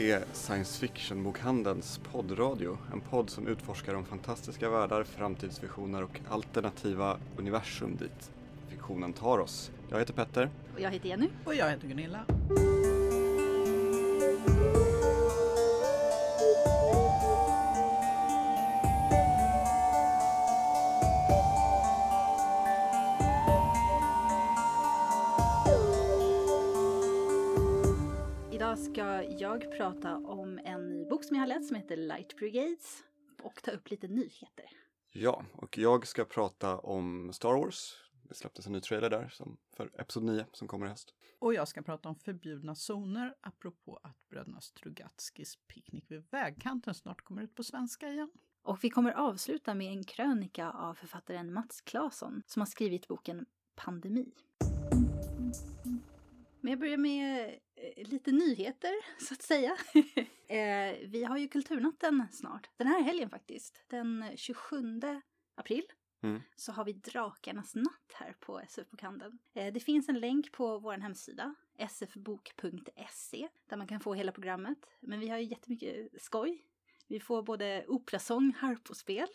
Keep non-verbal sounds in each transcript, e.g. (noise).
är Science Fiction-bokhandelns poddradio. En podd som utforskar de fantastiska världar, framtidsvisioner och alternativa universum dit fiktionen tar oss. Jag heter Petter. Och jag heter Jenny. Och jag heter Gunilla. Som jag har läst som heter Light Brigades och ta upp lite nyheter. Ja, och jag ska prata om Star Wars. Det släpptes en ny trailer där som, för Episod 9 som kommer i höst. Och jag ska prata om förbjudna zoner apropå att bröderna Strugatskis picknick vid vägkanten snart kommer ut på svenska igen. Och vi kommer avsluta med en krönika av författaren Mats Claesson som har skrivit boken Pandemi. Men jag börjar med eh, lite nyheter, (laughs) så att säga. (laughs) eh, vi har ju Kulturnatten snart, den här helgen faktiskt. Den 27 april Mm. så har vi Drakarnas natt här på SF-bokhandeln. Eh, det finns en länk på vår hemsida, sfbok.se, där man kan få hela programmet. Men vi har ju jättemycket skoj. Vi får både operasång, harp och spel.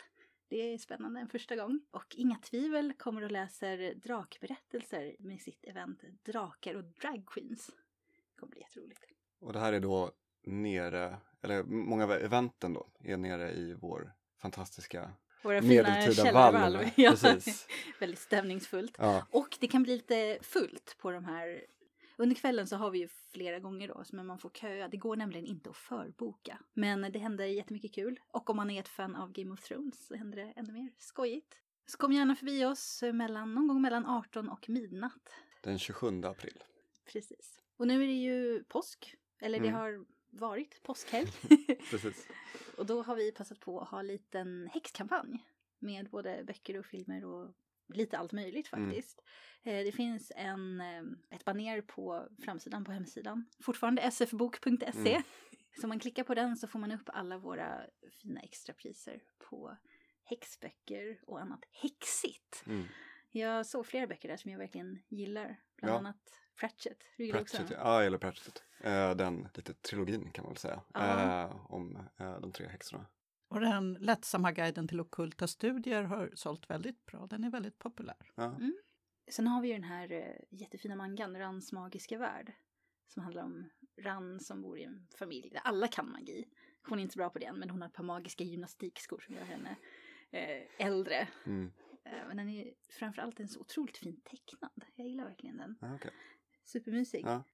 Det är spännande en första gång. Och Inga Tvivel kommer och läser drakberättelser med sitt event Drakar och Drag Queens. Det kommer bli jätteroligt. Och det här är då nere, eller många av eventen då, är nere i vår fantastiska Våra medeltida valv. (laughs) Ja, Precis. väldigt stämningsfullt. Ja, Och det kan bli lite fullt på de här. Under kvällen så har vi ju flera gånger då, men man får köa. Det går nämligen inte att förboka. Men det händer jättemycket kul. Och om man är ett fan av Game of Thrones så händer det ännu mer skojigt. Så kom gärna förbi oss mellan, någon gång mellan 18 och midnatt. den 27 april. Precis. Och nu är det ju påsk. Eller det Mm. har varit påskhelg. (laughs) Precis. och då har vi passat på att ha en liten häxkampanj. Med både böcker och filmer och lite allt möjligt Mm. faktiskt. Eh, Det finns en, eh, ett baner på framsidan på hemsidan. Fortfarande sfbok.se. Mm. (laughs) Så om man klickar på den så får man upp alla våra fina extrapriser på häxböcker och annat häxigt. Mm. Jag såg flera böcker där som jag verkligen gillar. Bland Ja. annat Pratchett. Du Pratchett, också? ja, jag gillar Pratchett. Eh, den lite trilogin kan man väl säga. Eh, om de tre häxorna. Och den lättsamma guiden till ockulta studier har sålt väldigt bra. Den är väldigt populär. Ja. Mm. Sen har vi ju den här eh, jättefina mangan, Rans magiska värld. Som handlar om Ran som bor i en familj där alla kan magi. Hon är inte så bra på det än, men hon har ett par magiska gymnastikskor som gör henne eh, äldre. Mm. Eh, men den är framförallt en så otroligt fin tecknad. Jag gillar verkligen den. Ja, okej. Supermysig. Ja.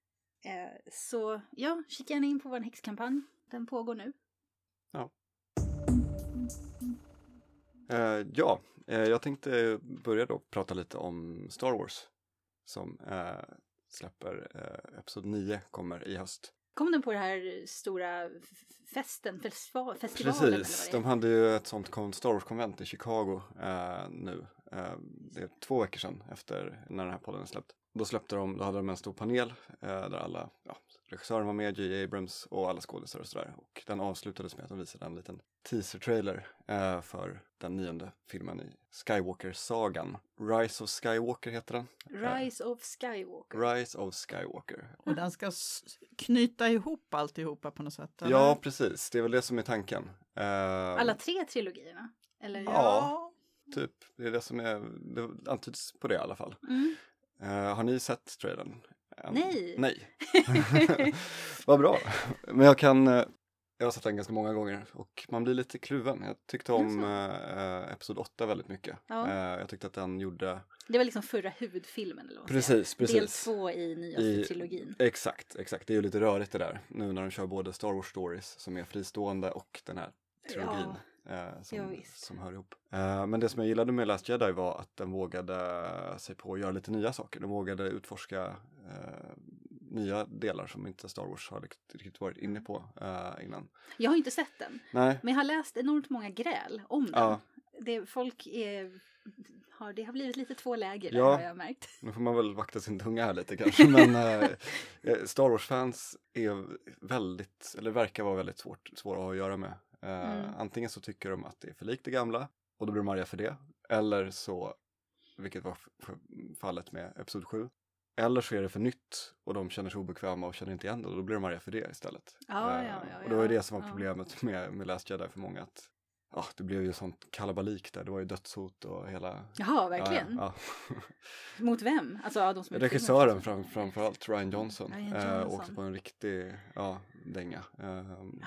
Eh, så ja, kika gärna in på vår häxkampanj. Den pågår nu. Eh, ja, eh, jag tänkte börja då prata lite om Star Wars. Som eh, släpper, eh, Episod 9 kommer i höst. Kom den på den här stora festen, festival, festivalen? Precis, de hade ju ett sånt Star Wars-konvent i Chicago nu. Det är två veckor sedan efter när den här podden är släppt. Då släppte de, då hade de en stor panel där alla, ja, regissören var med, J.J. Abrams och alla skådespelare och sådär. Och den avslutades med att de visade en liten teaser-trailer eh, för den nionde filmen i Skywalker-sagan. Rise of Skywalker heter den. Rise of Skywalker. Rise of Skywalker. Och den ska knyta ihop alltihopa på något sätt. eller? Ja, precis. Det är väl det som är tanken. Eh, Alla tre trilogierna? Eller? Ja. Typ, det är det som är, det antyds på det i alla fall. Mm. Eh, har ni sett trailern? Än? Nej. Nej. (laughs) Vad bra. Men jag kan, eh, jag har sett den ganska många gånger och man blir lite kluven. Jag tyckte om eh, Episod 8 väldigt mycket. Ja. Eh, jag tyckte att den gjorde, Det var liksom förra huvudfilmen eller vad precis, precis. Del två i nyaste trilogin. Exakt, exakt. Det är ju lite rörigt det där. Nu när de kör både Star Wars Stories som är fristående och den här trilogin. Eh, som, visst. som hör ihop. Eh, men det som jag gillade med Last Jedi var att den vågade sig på att göra lite nya saker. Den vågade utforska eh, nya delar som inte Star Wars har riktigt, varit inne på eh, innan. Jag har inte sett den, Nej, men jag har läst enormt många gräl om den. Ja. Det, folk är, har, det har blivit lite två läger Ja. har jag märkt. nu får man väl vakta sin tunga här lite kanske. Men (laughs) eh, eh, Star Wars-fans är väldigt, eller verkar vara väldigt svårt, svåra att göra med. Eh, Mm. Antingen så tycker de att det är för likt det gamla och då blir de arga för det. Eller så, vilket var fallet med Episod 7, Eller så är det för nytt och de känner sig obekväma och känner inte igen det och då blir de arga för det istället. Ja, Eh, ja, ja, och det var ju ja, det som var ja. problemet med, med Last Jedi för många. att ja, Det blev ju sånt kalabalik där, det var ju dödshot och hela... Jaha, verkligen? Ja, (laughs) Mot vem? Alltså ja, de som ja. Regissören fram, framförallt, Ryan Johnson, Ryan eh, Johnson. åkte på en riktig ja, dänga. Ehm,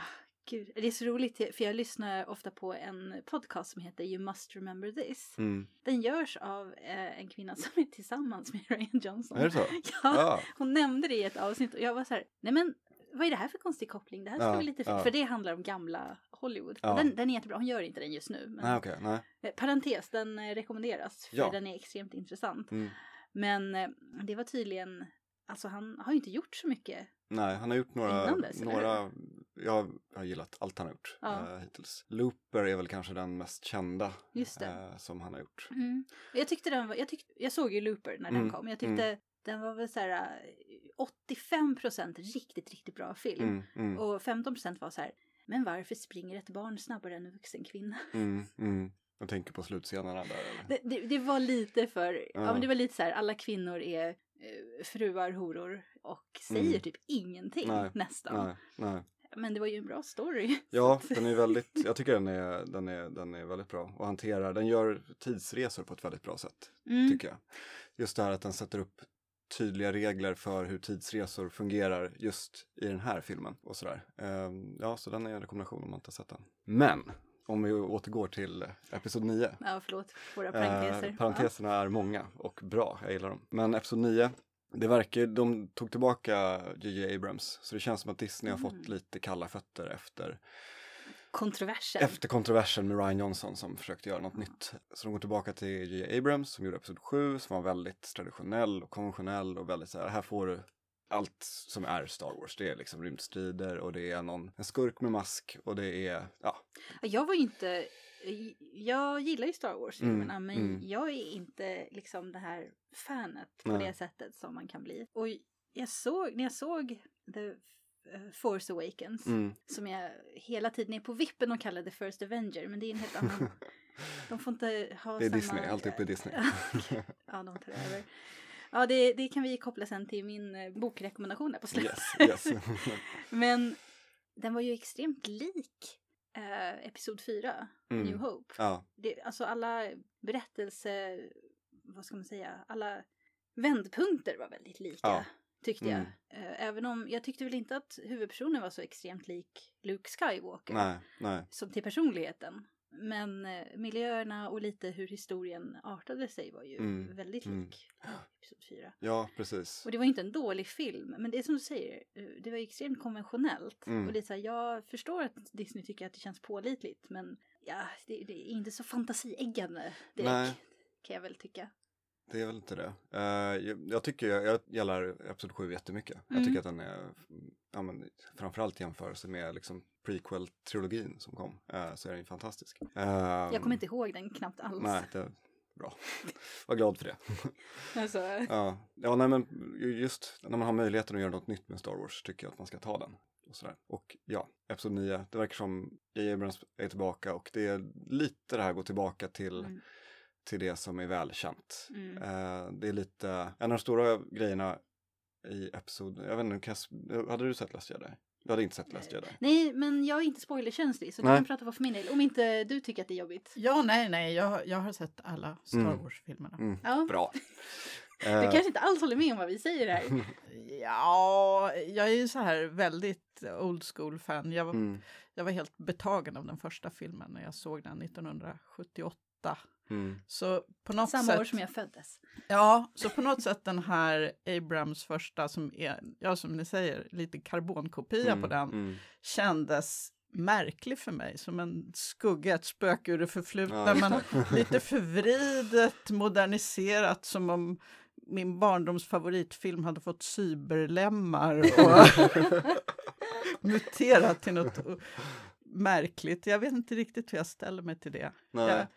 Gud, det är så roligt, för jag lyssnar ofta på en podcast som heter You must remember this. mm. Den görs av eh, en kvinna (laughs) som är tillsammans med Ryan Johnson. Är det så? (laughs) Ja, Ja. hon nämnde det i ett avsnitt och jag var så här, nej men vad är det här för konstig koppling? Det här ska Ja, vi lite, ja. för det handlar om gamla Hollywood. Ja. Och Den, den är jättebra, hon gör inte den just nu. Men, Nej, okej, nej. eh, Parentes, den eh, rekommenderas för den är extremt intressant. Mm. Men eh, det var tydligen, alltså han har ju inte gjort så mycket. Nej, han har gjort några, dess, några jag har gillat allt han har gjort Ja. eh, hittills. Looper är väl kanske den mest kända eh, som han har gjort. Mm. Jag tyckte den var, jag, tyckte, jag såg ju Looper när den Mm, kom. Jag tyckte den var väl så här eh, 85% riktigt, riktigt bra film. Mm, mm, Och 15% var så här, men varför springer ett barn snabbare än en vuxen kvinna? (laughs) mm, mm. Jag tänker på slutscenerna där. Det, det, det var lite för, ja. Ja. men det var lite så här, alla kvinnor är eh, fruar, horor och säger Mm. typ ingenting Nej, nästan. Nej, nej. Men det var ju en bra story. (laughs) Ja, den är väldigt, jag tycker den är, den, är, den är väldigt bra och hanterar, den gör tidsresor på ett väldigt bra sätt, Mm. tycker jag. Just det här att den sätter upp tydliga regler för hur tidsresor fungerar just i den här filmen och sådär. Ehm, ja, så den är en rekommendation om man inte har sett den. Men, om vi återgår till episod 9. Ja, förlåt, våra parenteser. Eh, parenteserna är många och bra, jag gillar dem. Men episod 9, det verkar, de tog tillbaka J.J. Abrams, så det känns som att Disney har Mm. fått lite kalla fötter efter. Kontroversen. efter kontroversen med Ryan Johnson som försökte göra något nytt. Så de går tillbaka till J.J. Abrams som gjorde episod 7 som var väldigt traditionell och konventionell och väldigt så här, här får du allt som är Star Wars. Det är liksom rymdstrider och det är någon, en skurk med mask och det är, Ja, Jag var ju inte, jag gillar ju Star Wars-filmerna Mm, men mm. jag är inte liksom det här fanet på Nej. det sättet som man kan bli. Och jag såg, när jag såg The eh, Force Awakens, mm, som jag hela tiden är på vippen och kallar The First Avenger, men det är en helt annan. (laughs) De får inte ha det är samma... Disney, allt uppe i Disney. (laughs) ja, de tar över. Ja, det, det kan vi koppla sen till min eh, bokrekommendation där på slutet. yes, yes. (laughs) Men den var ju extremt lik eh, Episod 4, Mm. New Hope. ja, Det, alltså alla berättelse, vad ska man säga, alla vändpunkter var väldigt lika. Ja. Tyckte jag. Mm. Eh, Även om jag tyckte väl inte att huvudpersonen var så extremt lik Luke Skywalker. nej, nej. Som till personligheten. Men eh, miljöerna och lite hur historien artade sig var ju Mm, väldigt mm. lik Episod 4. Ja, precis. Och det var inte en dålig film, men det är som du säger, eh, det var extremt konventionellt. Mm. Och det är så här, jag förstår att Disney tycker att det känns pålitligt, men ja, det, det är inte så fantasieggande direkt, Nej. kan jag väl tycka. Det är väl inte det. Eh, jag, jag tycker, jag, jag gillar Episod 7 jättemycket. Jag Mm. tycker att den är, ja, men, framförallt i jämförelse med liksom, prequel-trilogin som kom, eh, så är den fantastisk. Eh, Jag kommer inte ihåg den knappt alls. Nej, det bra. (laughs) Var glad för det. (laughs) Alltså, ja. ja, nej men just när man har möjligheten att göra något nytt med Star Wars tycker jag att man ska ta den. Och, sådär. och ja, Episod 9, det verkar som J. Abrams är tillbaka och det är lite det här gå tillbaka till mm, till det som är välkänt. mm. Eh, det är lite, en av de stora grejerna i Episod, jag vet inte, hade du sett Last Jedi? Du hade inte sett Last Jedi? Nej, men jag är inte spoilerkänslig, så du Nej. kan prata för min del. Om inte du tycker att det är jobbigt. Ja, nej, nej, jag, jag har sett alla Star Mm. Wars-filmerna. Mm, Ja. bra. (laughs) Du Eh, kanske inte alls håller med om vad vi säger här. (laughs) Ja, jag är ju så här väldigt old school-fan. Jag, var- mm, jag var helt betagen av den första filmen när jag såg den 1978. Mm, Så på något Samma sätt... år som jag föddes. Ja, så på något sätt den här Abrams första som är, ja som ni säger, lite karbonkopia mm, på den mm. kändes märklig för mig, som en skugga, ett spöke ur det förflutna, Ja, men (laughs) lite förvridet, moderniserat, som om min barndoms favoritfilm hade fått cyberlemmar och (laughs) muterat till något märkligt. Jag vet inte riktigt hur jag ställer mig till det. Nej, Jag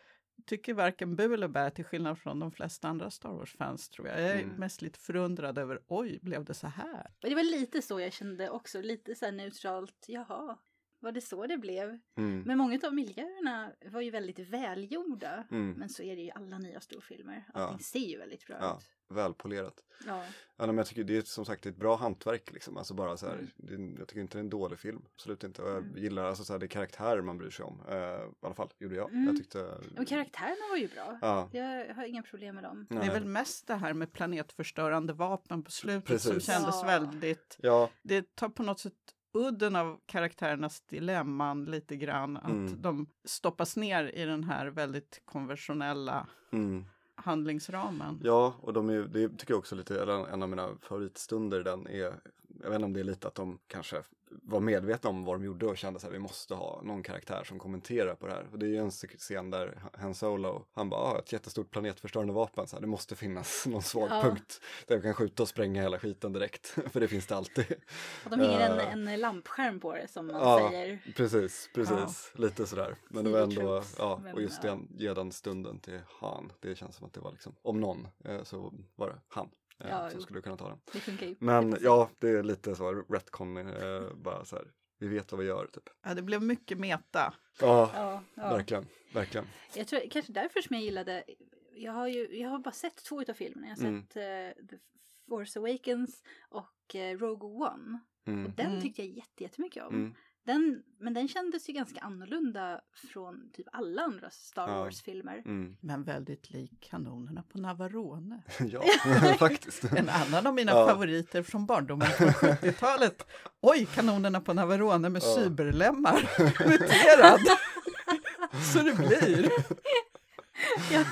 tycker varken bu eller bä, till skillnad från de flesta andra Star Wars-fans tror jag. Jag är Mm. mest lite förundrad över, oj, blev det så här? Det var lite så jag kände också, lite så här neutralt, jaha. Var det så det blev? Mm. Men många av miljöerna var ju väldigt välgjorda. Mm. Men så är det ju alla nya storfilmer. Ja. Allting ser ju väldigt bra Ja, ut. välpolerat. Ja. Ja, men jag tycker det är som sagt ett bra hantverk liksom. Alltså bara så här, Mm. det, jag tycker inte det är en dålig film. Absolut inte. Och jag Mm. gillar alltså så här, det är karaktärer man bryr sig om. Eh, I alla fall gjorde jag. Mm. Jag tyckte... Men karaktärerna var ju bra. Ja. Jag har inga problem med dem. Det är nej. väl mest det här med planetförstörande vapen på slutet som Precis. kändes Ja. väldigt... Ja, Det tar på något sätt udden av karaktärernas dilemman lite grann. Att Mm. de stoppas ner i den här väldigt konventionella mm. handlingsramen. ja, och de är, det tycker jag också lite, eller en av mina favoritstunder den är, jag vet inte om det är lite att de kanske var medvetna om vad de gjorde och kände att vi måste ha någon karaktär som kommenterar på det här. Och det är ju en scen där Han Solo, han bara, ah, ett jättestort planetförstörande vapen, så här, det måste finnas (laughs) någon svag Ja. punkt där vi kan skjuta och spränga hela skiten direkt, (laughs) för det finns det alltid. Och de hänger Eh. en, en lampskärm på det som man Ja. säger. Precis, precis, lite sådär. Men det var ändå, ja, och just ja. den, ge den stunden till Han, det känns som att det var liksom, om någon eh, så var det han eh, Ja, som skulle kunna ta den. Det funkar ju. Men ja, det är lite så retcon, eh, bara så här, vi vet vad vi gör typ. Ja, det blev mycket meta. Ja, Ja, ja. verkligen, verkligen. Jag tror kanske därför som jag gillade, jag har ju, jag har bara sett två av filmerna. Jag har Mm. sett eh, The Force Awakens och eh, Rogue One. Mm. Och den Mm. tyckte jag jätte- jättemycket om. Mm. Den, men den kändes ju ganska annorlunda från typ alla andra Star Ja. Wars-filmer. Mm. Men väldigt lik kanonerna på Navarone. (laughs) ja, (laughs) faktiskt. En annan av mina Ja. favoriter från barndomen från 70-talet. (laughs) Oj, kanonerna på Navarone med Ja. cyberlemmar. Muterad. Så det blir. ja.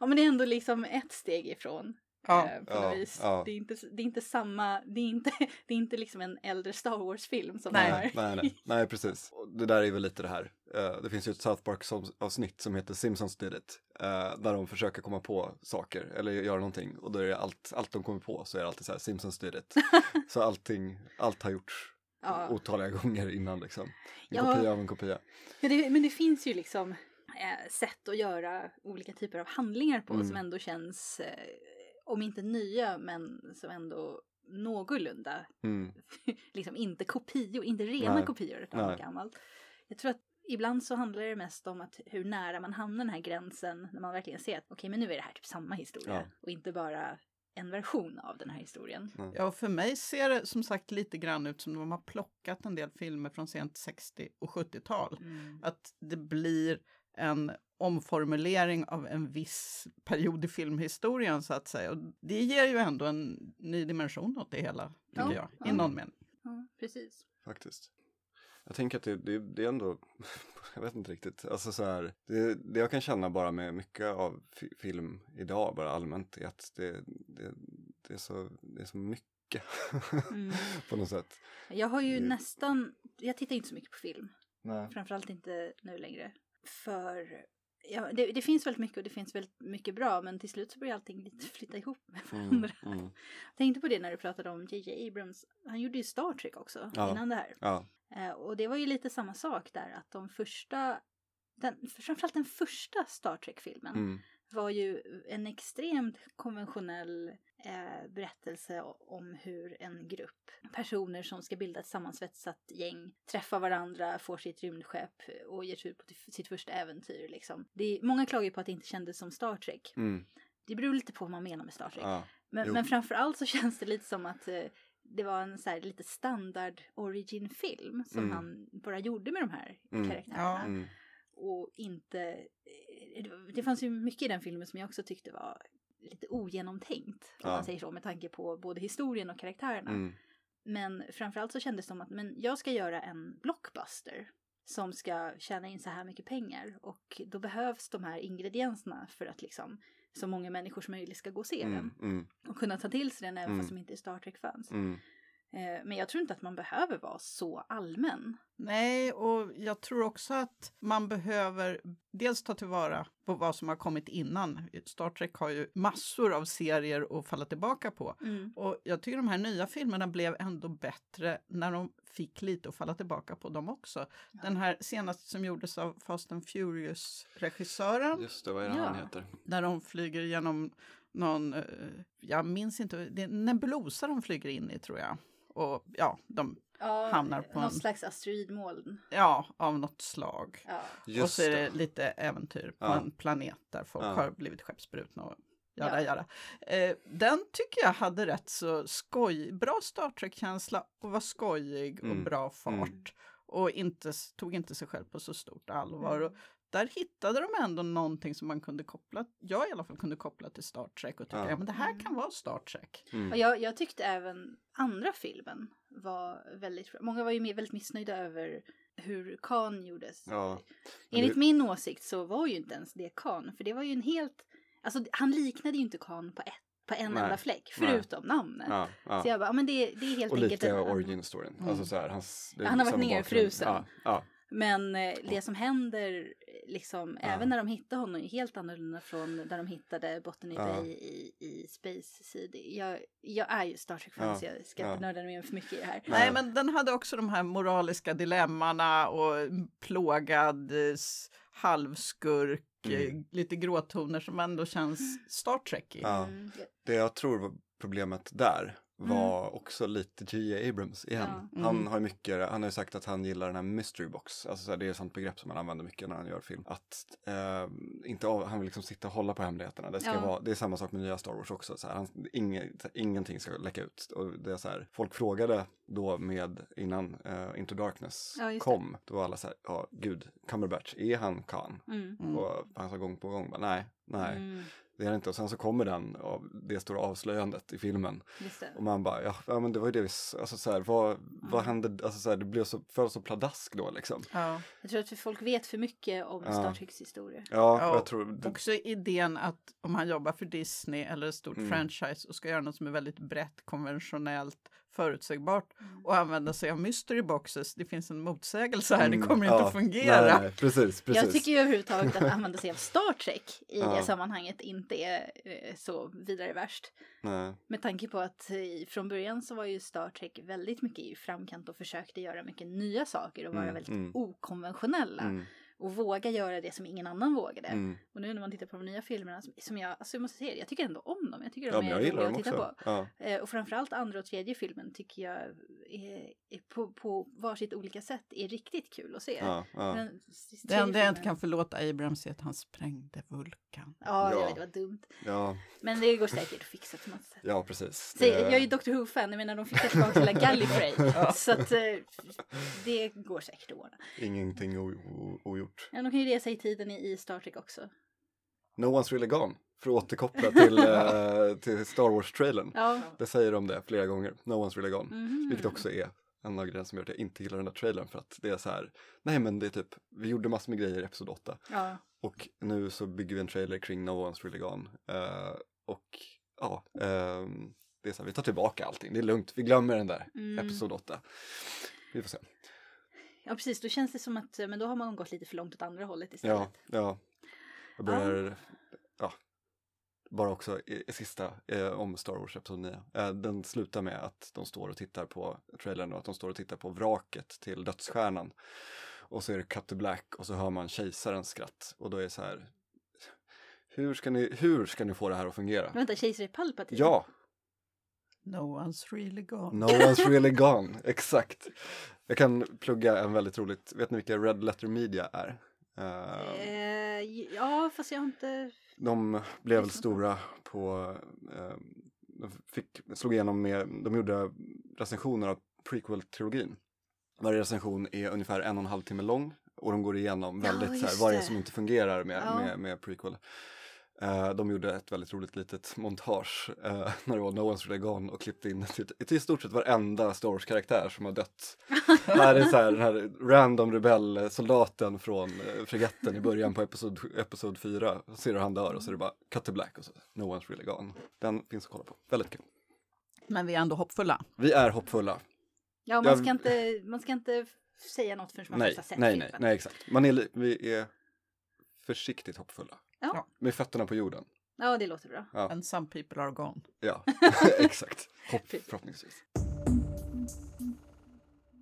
ja, men det är ändå liksom ett steg ifrån. Ja. eh, på Ja, vis. ja. Det, är inte, det är inte samma, det är inte, (laughs) det är inte liksom en äldre Star Wars-film som Nej. har. Nej, nej, (laughs) nej, precis. Och det där är väl lite det här. Eh, det finns ju ett South Park-avsnitt som heter Simpsons did it. eh, där de försöker komma på saker eller göra någonting. Och då är det allt, allt de kommer på så är det alltid så här Simpsons did it. (laughs) så allting, allt har gjorts Ja. otaliga gånger innan liksom. En Ja. kopia av en kopia. Men det, men det finns ju liksom eh, sätt att göra olika typer av handlingar på Mm. som ändå känns, eh, om inte nya, men som ändå någorlunda, Mm. (laughs) liksom inte kopior, inte rena Nej. kopior av Nej. gammalt. Jag tror att ibland så handlar det mest om att hur nära man hamnar den här gränsen när man verkligen ser att okej, men nu är det här typ samma historia Ja. och inte bara en version av den här historien. Ja, och för mig ser det som sagt lite grann ut som de har plockat en del filmer från sent 60 och 70-tal. Att det blir en omformulering av en viss period i filmhistorien så att säga. Och det ger ju ändå en ny dimension åt det hela, tycker Ja, jag, ja. i någon mening. Ja, precis. Faktiskt. Jag tänker att det, det, det är ändå, (laughs) jag vet inte riktigt, alltså så här, det, det jag kan känna bara med mycket av fi- film idag, bara allmänt, är att det, det, det, är, så, det är så mycket Mm. (laughs) på något sätt. Jag har ju Det- nästan, jag tittar inte så mycket på film. Nej. Framförallt inte nu längre. För ja, det, det finns väldigt mycket och det finns väldigt mycket bra men till slut så börjar allting lite flytta ihop med Mm, varandra. mm. Jag tänkte på det när du pratade om JJ Abrams. Han gjorde ju Star Trek också Ja. innan det här. Ja, Eh, och det var ju lite samma sak där att de första, den, framförallt den första Star Trek-filmen mm, var ju en extremt konventionell eh, berättelse om hur en grupp personer som ska bilda ett sammansvetsat gäng träffar varandra, får sitt rymdskepp och ger sig ut på sitt första äventyr. Liksom. Det är, många klagar ju på att det inte kändes som Star Trek. mm, Det beror lite på vad man menar med Star Trek. ja, men, men framförallt så (laughs) känns det lite som att eh, det var en så här, lite standard origin-film som Mm. han bara gjorde med de här Mm. karaktärerna Ja. mm, och inte... det- fanns ju mycket i den filmen som jag också tyckte var lite ogenomtänkt. Om Ja. man säger så, med tanke på både historien och karaktärerna. mm, Men framförallt så kändes det som att men jag ska göra en blockbuster som ska tjäna in så här mycket pengar och då behövs de här ingredienserna för att liksom så många människor som möjligt ska gå och se mm, den mm, och kunna ta till sig den även Mm. fast de inte är Star Trek-fans. Eh, Men jag tror inte att man behöver vara så allmän. Nej, och jag tror också att man behöver dels ta tillvara på vad som har kommit innan. Star Trek har ju massor av serier att falla tillbaka på. Mm. Och jag tycker de här nya filmerna blev ändå bättre när de fick lite att falla tillbaka på dem också. Den här senaste som gjordes av Fast and Furious-regissören, just det, vad är det han Ja. heter? där de flyger genom någon, eh, jag minns inte, det är en nebulosa de flyger in i tror jag. Och ja, de Ja, hamnar på något en, slags asteroidmoln. ja, av något slag. Ja. och så är det det. lite äventyr på Ja. en planet där folk Ja. har blivit skeppsbrutna och jada, Ja. jada. Eh, den tycker jag hade rätt så skoj, bra Star Trek-känsla och var skojig och Mm. bra fart. Mm. Och inte, tog inte sig själv på så stort allvar. Mm. Och där hittade de ändå någonting som man kunde koppla, jag i alla fall kunde koppla till Star Trek och tycka, Ja. ja, men det här Mm. kan vara Star Trek. Mm. Och jag, jag tyckte även andra filmen var väldigt. Många var ju med, väldigt missnöjda över hur Khan gjordes. Ja. Enligt det- min åsikt så var ju inte ens det Khan. För det var ju en helt... Alltså han liknade ju inte Khan på, ett, på en Nej. enda fläck. Nej. Förutom namnet. Ja, ja. Så jag bara, ja, men det, det är helt Och enkelt lite en- origin storyn. Mm. Alltså så här, hans, Han har varit nerfrusen. ja. Men eh, det som händer, liksom, Ja. även när de hittar honom, är helt annorlunda från där de hittade Botany Ja. Bay i, i Space Seed. Jag, jag är ju Star Trek-fan Ja. så jag ska Ja. inte nörda mig för mycket i det här. Nej, men den hade också de här moraliska dilemmana och plågad halvskurk, Mm. eh, lite gråtoner som ändå känns Star Trek. Ja. Mm. Det jag tror var problemet där var också lite J.J. Abrams igen. Ja. Han Mm. har ju mycket, han har ju sagt att han gillar den här mystery box. Alltså det är ett sånt begrepp som han använder mycket när han gör film. Att eh, inte av, han vill liksom sitta och hålla på hemligheterna. Det, ska Ja. vara, det är samma sak med nya Star Wars också. Så här, han, inget, ingenting ska läcka ut. Och det är så här, folk frågade då med innan eh, Into Darkness Ja, kom. Då var alla så här, ja gud, Cumberbatch, är han Khan? Mm. Mm. Och han sa gång på gång, bara, nej, nej. Mm. Det är det inte. Och sen så kommer den av det stora avslöjandet i filmen. Just det. Och man bara, ja, ja men det var ju det vi, alltså så här, vad, vad Mm. hände, alltså så här, det blev så, föll så pladask då liksom. Ja. Jag tror att folk vet för mycket om Ja. Star Treks historia. Ja, Ja, och jag tror, det, Också idén att om han jobbar för Disney eller ett stort Mm. franchise och ska göra något som är väldigt brett, konventionellt, förutsägbart Mm. och använda sig av mystery boxes. Det finns en motsägelse här, det Mm, kommer inte ja, att fungera. Nej, nej, precis, precis. Jag tycker ju överhuvudtaget att (laughs) använda sig av Star Trek i Ja. det sammanhanget inte är eh, så vidare värst. nej. Med tanke på att eh, från början så var ju Star Trek väldigt mycket i framkant och försökte göra mycket nya saker och vara Mm, väldigt mm. okonventionella. Och våga göra det som ingen annan vågade. mm. Och nu när man tittar på de nya filmerna som- som jag, alltså jag måste säga jag tycker ändå om dem. Jag tycker Ja, de men är roliga att titta på. Ja, Eh, och framförallt andra och tredje filmen tycker jag på, på varsitt olika sätt är riktigt kul att se. ja, ja. Den, Det enda jag inte kan förlåta Abrams är att han sprängde Vulkan. Ja, jag Ja. vet, det var dumt. ja, Men det går säkert att fixa på något sätt. ja, precis. Så Det- jag är ju Doctor Who-fan, jag menar de fick tillbaka hela Gallifrey. (laughs) Så att eh, det går säkert att ordna. Ingenting ogjort. Ja, de kan ju resa i tiden i, i Star Trek också. No one's really gone. För att återkoppla till, (laughs) eh, till Star Wars-trailern. Ja. Det säger de det flera gånger. No one's really gone. Mhm. Vilket också är en av grejerna som gör att jag inte gillar den där trailern. För att det är så här, nej men det är typ, vi gjorde massor med grejer i Episod 8. Ja. Och nu så bygger vi en trailer kring No One's Really Gone. Eh, och ja, ehm, det är så här, vi tar tillbaka allting. Det är lugnt, vi glömmer den där Mm. Episod 8. Vi får se. ja, precis. Då känns det som att eh, men då har man gått lite för långt åt andra hållet istället. Ja, ja. Jag börjar, ja. Bara också i, i sista eh, om Star Wars Episod 9. Eh, den slutar med att de står och tittar på trailern och att de står och tittar på vraket till dödsstjärnan. Och så är det cut to black och så hör man kejsarens skratt. Och då är det så här, hur ska ni, hur ska ni få det här att fungera? Men vänta, kejsare Palpatine? Ja, No one's really gone. no one's really gone, (laughs) exakt. Jag kan plugga en väldigt roligt, vet ni vilka Red Letter Media är? Eh, Eh, ja, fast jag har inte... De blev väl stora på, eh, de fick, slog igenom med, de gjorde recensioner av prequel-trilogin. Varje recension är ungefär en och en halv timme lång och de går igenom Ja, väldigt så här, vad är det det. som inte fungerar med, Ja. med, med prequel. Eh, de gjorde ett väldigt roligt litet (laughs) montage eh, när det var No One's Really Gone och klippte in till, till i stort sett varenda Star Wars-karaktär som har dött. (laughs) här är så här, den här random rebellsoldaten från eh, fregatten i början på episod, episod 4. Så ser du han dör och så är det bara cut to black och så No One's Really Gone. Den finns att kolla på. Väldigt kul. Men vi är ändå hoppfulla. Vi är hoppfulla. Ja, man Jag- ska, inte, man ska inte säga något förrän man Nej, har sett nej, filmen. nej, nej, exakt. Man är, vi är försiktigt hoppfulla. Ja. Med fötterna på jorden. Ja, det låter bra. Ja, And some people are gone. ja. (laughs) exakt. Hopp, förhoppningsvis.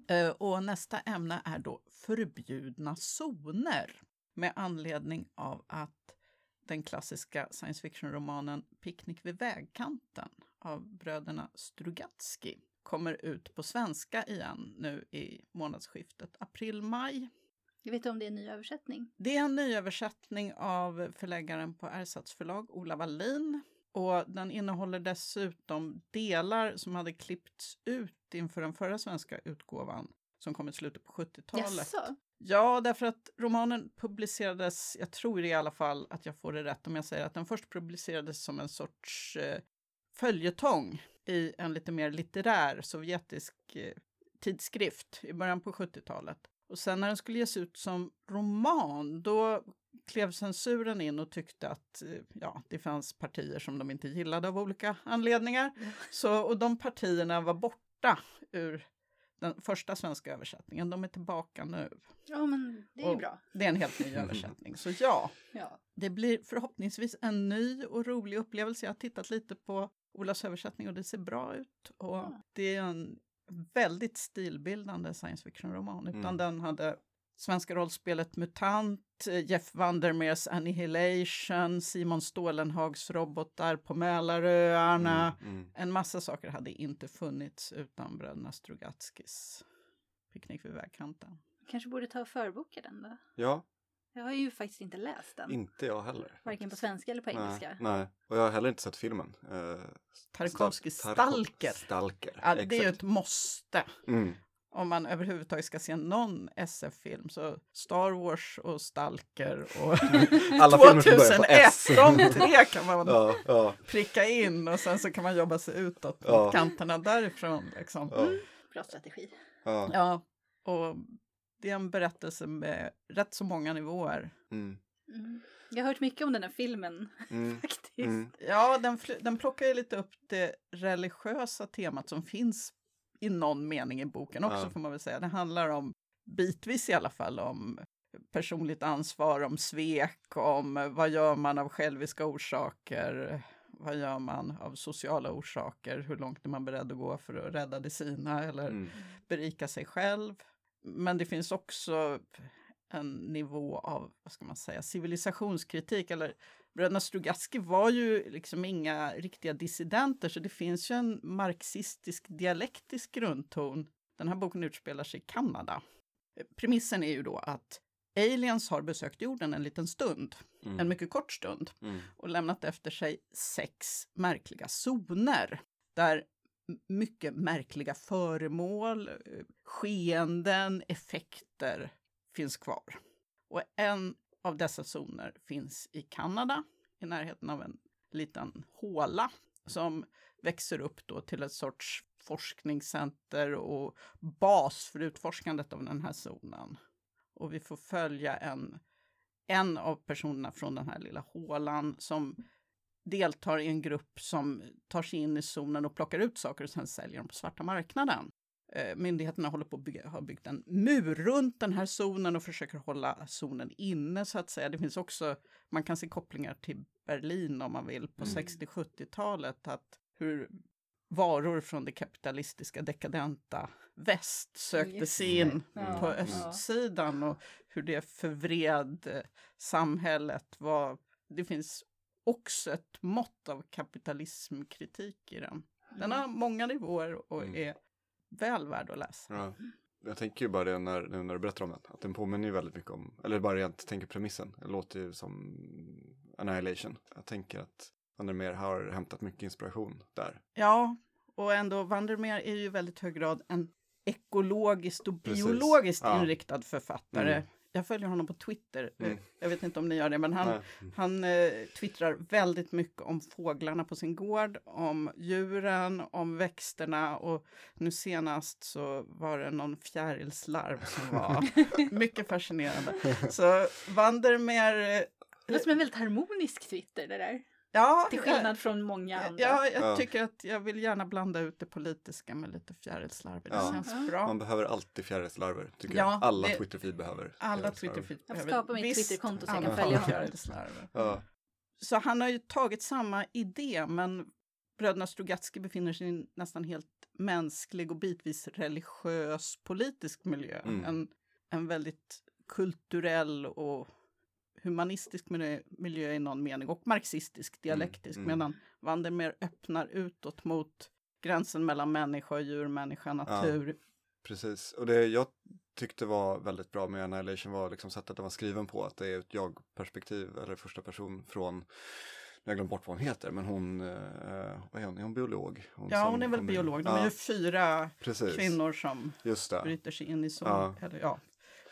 Eh, och nästa ämne är då förbjudna zoner. Med anledning av att den klassiska science fiction-romanen Picknick vid vägkanten av bröderna Strugatsky kommer ut på svenska igen nu i månadsskiftet april-maj. Jag vet om det är en ny översättning. Det är en nyöversättning av förläggaren på Ersatz förlag, Ola Wallin. Och den innehåller dessutom delar som hade klippts ut inför den förra svenska utgåvan som kom i slutet på 70-talet. Jaså? Ja, därför att romanen publicerades, jag tror i alla fall att jag får det rätt om jag säger att den först publicerades som en sorts eh, följetong i en lite mer litterär sovjetisk eh, tidskrift i början på 70-talet. Och sen när den skulle ges ut som roman, då klev censuren in och tyckte att eh, ja, det fanns partier som de inte gillade av olika anledningar. Så, och de partierna var borta ur den första svenska översättningen. De är tillbaka nu. Ja, men det är Och bra. Det är en helt ny översättning. Så ja, (laughs) Ja. det blir förhoppningsvis en ny och rolig upplevelse. Jag har tittat lite på Olas översättning och det ser bra ut. Och Ja. det är en väldigt stilbildande science fiction-roman. Utan Mm. den hade svenska rollspelet MUTANT, Jeff Vandermeers Annihilation, Simon Stålenhags robotar på Mälaröarna. Mm, mm. En massa saker hade inte funnits utan bröderna Strugatskis Picknick vid vägkanten. Kanske borde ta och förboka den då. Ja, Jag har ju faktiskt inte läst den. inte jag heller. Varken på svenska eller på Nej, engelska. nej, och jag har heller inte sett filmen. Uh, Tarkovskij Stalker. Stalker, Ja, det är ju ett måste. Mm. Om man överhuvudtaget ska se någon SF-film så Star Wars och Stalker och (laughs) Alla filmer som börjar på 2001, S. de tre kan man (laughs) Ja, ja, pricka in och sen så kan man jobba sig utåt Ja. mot kanterna därifrån. Liksom. ja, Bra strategi. ja. Ja, och det är en berättelse med rätt så många nivåer. Mm, Mm. Jag har hört mycket om den här filmen (laughs) mm, faktiskt. mm. Ja, den, den plockar ju lite upp det religiösa temat som finns i någon mening i boken också Ja. får man väl säga. Det handlar om, bitvis i alla fall, om personligt ansvar, om svek, om vad gör man av själviska orsaker, vad gör man av sociala orsaker, hur långt är man beredd att gå för att rädda det sina eller Mm. berika sig själv. Men det finns också en nivå av, vad ska man säga, civilisationskritik. Eller bröderna Strugatsky var ju liksom inga riktiga dissidenter, så det finns ju en marxistisk dialektisk grundton. Den här boken utspelar sig i Kanada. Premissen är ju då att aliens har besökt jorden en liten stund, Mm. en mycket kort stund Mm. och lämnat efter sig sex märkliga zoner där mycket märkliga föremål, eh, skeenden, effekter finns kvar. Och en av dessa zoner finns i Kanada, i närheten av en liten håla som växer upp då till ett sorts forskningscenter och bas för utforskandet av den här zonen. Och vi får följa en en av personerna från den här lilla hålan som deltar i en grupp som tar sig in i zonen och plockar ut saker och sen säljer dem på svarta marknaden. Eh, Myndigheterna håller på att bygga, har byggt en mur runt den här zonen och försöker hålla zonen inne så att säga. Det finns också, man kan se kopplingar till Berlin om man vill på Mm. 60-70-talet, att hur varor från det kapitalistiska dekadenta väst sökte sig in Ja, på östsidan och hur det förvred eh, samhället. Var, det finns också ett mått av kapitalismkritik i den. Den har många nivåer och Mm. är väl värd att läsa. Ja. Jag tänker ju bara det när, när du berättar om den, att den påminner ju väldigt mycket om, eller bara rent tänker premissen, det låter ju som Annihilation. Jag tänker att Vandermeer har hämtat mycket inspiration där. Ja, och ändå Vandermeer är ju i väldigt hög grad en ekologiskt och biologiskt Ja. inriktad författare. Mm. Jag följer honom på Twitter. Mm. Jag vet inte om ni gör det, men han, Nej. Han eh, twittrar väldigt mycket om fåglarna på sin gård, om djuren, om växterna och nu senast så var det någon fjärilslarv som var (laughs) mycket fascinerande. Så Vandermeer... eh, Det låter som en väldigt harmonisk Twitter det där. Ja, Till skillnad från många andra. Ja, jag Ja. tycker att jag vill gärna blanda ut det politiska med lite fjärilslarv. Det Ja. känns bra. Man behöver alltid fjärilslarver, tycker Ja, jag. Alla det- Twitterfeed behöver Alla fjärilslarver. Twitterfeed Jag får behöver skapa mitt Twitterkonto så jag kan följa honom. fjärilslarver. Ja. Så han har ju tagit samma idé, men bröderna Strugatsky befinner sig i en nästan helt mänsklig och bitvis religiös politisk miljö. Mm. En, en väldigt kulturell och humanistisk miljö, i någon mening och marxistisk, dialektisk, mm. medan Vandermeer öppnar utåt mot gränsen mellan människa och djur, människa, natur. Precis, och det jag tyckte var väldigt bra med Annihilation var liksom sättet den var skriven på, att det är ett jag-perspektiv eller första person från jag glömt bort vad hon heter, men hon, eh, vad är hon, är hon biolog? Hon ja, hon är väl biolog. De är ju fyra Precis. kvinnor som bryter sig in i zonen. Ja. Eller, ja,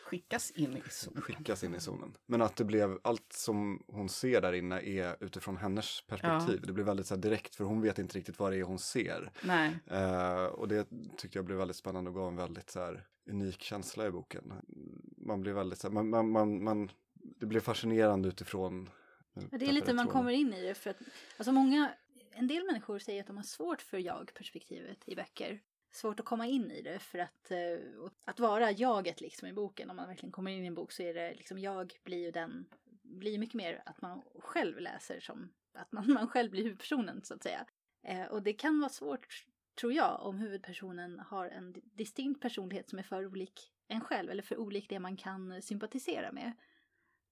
skickas in i zonen. Skickas in i zonen. Men att det blev, allt som hon ser där inne är utifrån hennes perspektiv. Ja. Det blir väldigt så direkt, för hon vet inte riktigt vad det är hon ser. Nej. Eh, och det tyckte jag blev väldigt spännande och gav en väldigt så här, unik känsla i boken. Man blir väldigt så här, man, man, man, man, det blir fascinerande utifrån det är lite man kommer in i det för att alltså många, en del människor säger att de har svårt för jag-perspektivet i böcker. Svårt att komma in i det för att, uh, att vara jaget liksom i boken. Om man verkligen kommer in i en bok så är det liksom jag blir ju den, blir mycket mer att man själv läser som att man, (laughs) man själv blir huvudpersonen så att säga. Uh, och det kan vara svårt tror jag om huvudpersonen har en distinkt personlighet som är för olik en själv eller för olik det man kan sympatisera med.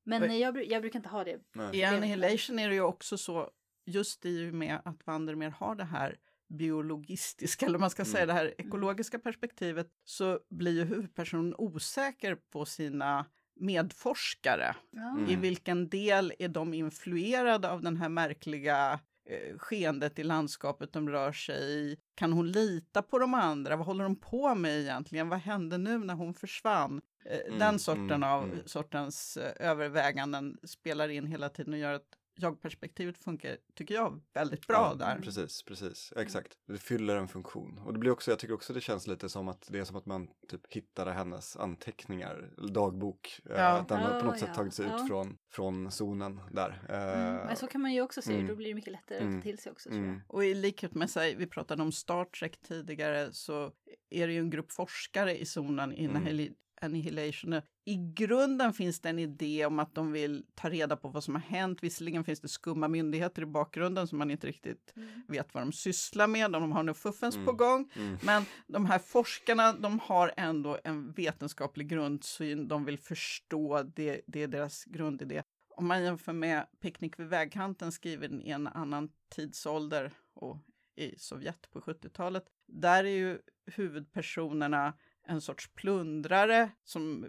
Men jag, jag, brukar inte ha det. Nej. I Annihilation är det ju också så, just i och med att Vandermeer har det här biologistiska, eller man ska säga mm. det här ekologiska perspektivet, så blir ju huvudpersonen osäker på sina medforskare. Mm. I vilken del är de influerade av den här märkliga eh, skeendet i landskapet de rör sig i? Kan hon lita på de andra? Vad håller de på med egentligen? Vad hände nu när hon försvann? Eh, mm, den sorten mm, av mm. sortens eh, överväganden spelar in hela tiden och gör att jag-perspektivet funkar, tycker jag, väldigt bra ja, där. Precis, precis, exakt. Det fyller en funktion. Och det blir också, jag tycker också det känns lite som att det är som att man typ hittade hennes anteckningar, dagbok. Eh, ja. Att den har på något sätt tagit sig ut från, från zonen där. Mm. Men så kan man ju också se, mm. då blir det mycket lättare att ta mm. till sig också. Mm. Och i likhet med sig, vi pratade om Star Trek tidigare, så är det ju en grupp forskare i zonen, i mm. Annihilation. I grunden finns det en idé om att de vill ta reda på vad som har hänt. Visserligen finns det skumma myndigheter i bakgrunden som man inte riktigt mm. vet vad de sysslar med, de har nog fuffens mm. på gång. Mm. Men de här forskarna, de har ändå en vetenskaplig grundsyn, de vill förstå, det, det är deras grundidé. Om man jämför med Picknick vid vägkanten skriven i en annan tidsålder och i Sovjet på 70-talet, där är ju huvudpersonerna en sorts plundrare som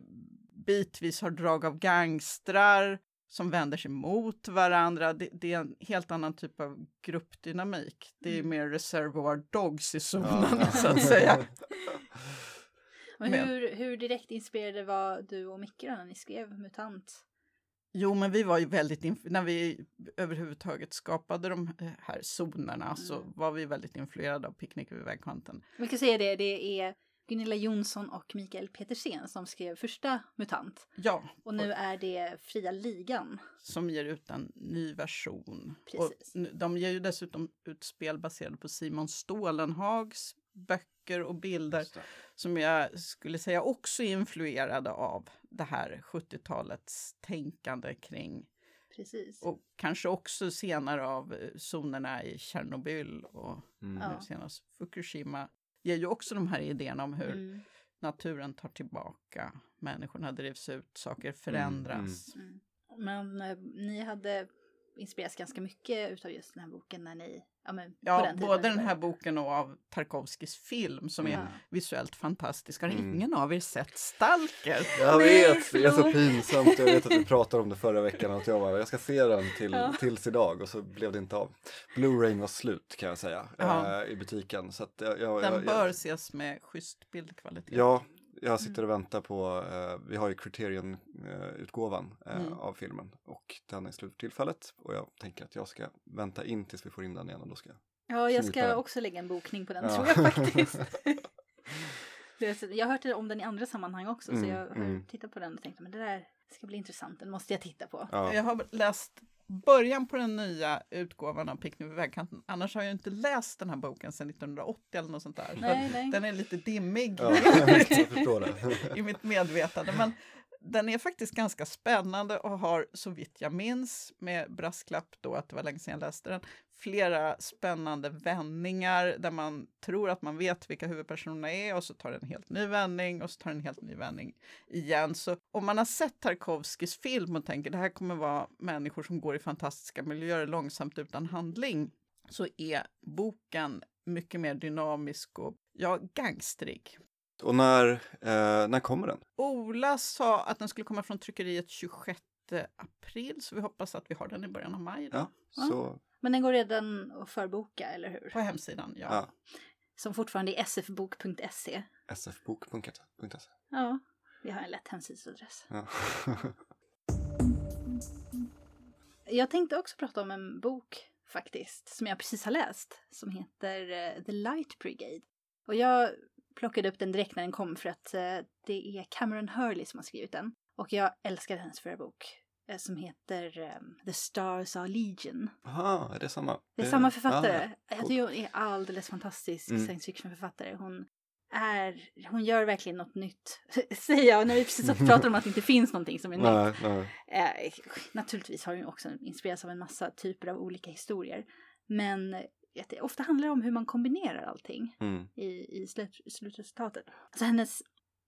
bitvis har drag av gangstrar som vänder sig mot varandra. Det, det, är en helt annan typ av gruppdynamik. Det är mm. mer reservoir dogs i zonen ja. så att (laughs) säga. Men hur, hur direkt inspirerade var du och Micke när ni skrev MUTANT? Jo, men vi var ju väldigt, när vi överhuvudtaget skapade de här zonerna mm. så var vi väldigt influerade av Picknick vid vägkanten. Vi kan säga det, det är Gunilla Jonsson och Mikael Petersen som skrev första MUTANT. Ja. Och nu är det Fria Ligan. Som ger ut en ny version. Precis. Och de ger ju dessutom ut spel baserade på Simon Stålenhags böcker och bilder som jag skulle säga också är influerade av det här 70-talets tänkande kring Precis. Och kanske också senare av eh, zonerna i Tjernobyl och mm. nu senast Fukushima ger ju också de här idéerna om hur mm. naturen tar tillbaka, människorna drivs ut, saker förändras. Mm, mm. Men eh, ni hade inspirerats ganska mycket utav just den här boken när ni, ja men Ja, den både den här boken och av Tarkovskis film som är visuellt fantastisk. Har mm. ingen av er sett Stalker? Jag vet, det är så pinsamt. Jag vet att vi (laughs) pratade om det förra veckan att jag bara, jag ska se den till, ja. tills idag och så blev det inte av. Blu-ray var slut kan jag säga äh, i butiken. Så jag, jag, den bör ses med schysst bildkvalitet. Ja, jag sitter och väntar på, eh, vi har ju Criterion-utgåvan eh, mm. av filmen och den är slut för tillfället och jag tänker att jag ska vänta in tills vi får in den igen och då ska Ja, jag ska den. också lägga en bokning på den ja. tror jag faktiskt. (laughs) jag har hört om den i andra sammanhang också mm, så jag har mm. tittat på den och tänkt att det där ska bli intressant, den måste jag titta på. Ja. Jag har läst början på den nya utgåvan av Picknick vid vägkanten. Annars har jag inte läst den här boken sedan 1980 eller något sånt där. Nej, nej. Den är lite dimmig ja, (laughs) (laughs) i mitt medvetande. Men den är faktiskt ganska spännande och har så vitt jag minns, med brasklapp då att det var länge sedan jag läste den, flera spännande vändningar där man tror att man vet vilka huvudpersonerna är och så tar det en helt ny vändning och så tar det en helt ny vändning igen. Så om man har sett Tarkovskis film och tänker det här kommer vara människor som går i fantastiska miljöer långsamt utan handling så är boken mycket mer dynamisk och ja, gangstrig. Och när, eh, när kommer den? Ola sa att den skulle komma från tryckeriet 26 april, så vi hoppas att vi har den i början av maj. Då. Ja, så, Men den går redan att förboka, eller hur? På hemsidan, ja. ja. Som fortfarande är sfbok.se. sfbok.se. Ja, vi har en lätt hemsidsadress. Ja. (laughs) Jag tänkte också prata om en bok faktiskt, som jag precis har läst, som heter eh, The Light Brigade. Och jag plockade upp den direkt när den kom för att eh, det är Cameron Hurley som har skrivit den. Och jag älskade hennes förra bok som heter eh, The Stars Are Legion. Aha, är det samma? Det är samma författare. Ja, Jag tycker hon är alldeles fantastisk Mm. science fiction-författare. Hon är, hon gör verkligen något nytt, (laughs) säger jag, när vi precis har pratat om att det inte finns någonting som är nytt. nej, nej. Eh, naturligtvis har hon också inspirerats av en massa typer av olika historier. Men eh, det ofta handlar om hur man kombinerar allting Mm. i, i slut, slutresultatet. Så hennes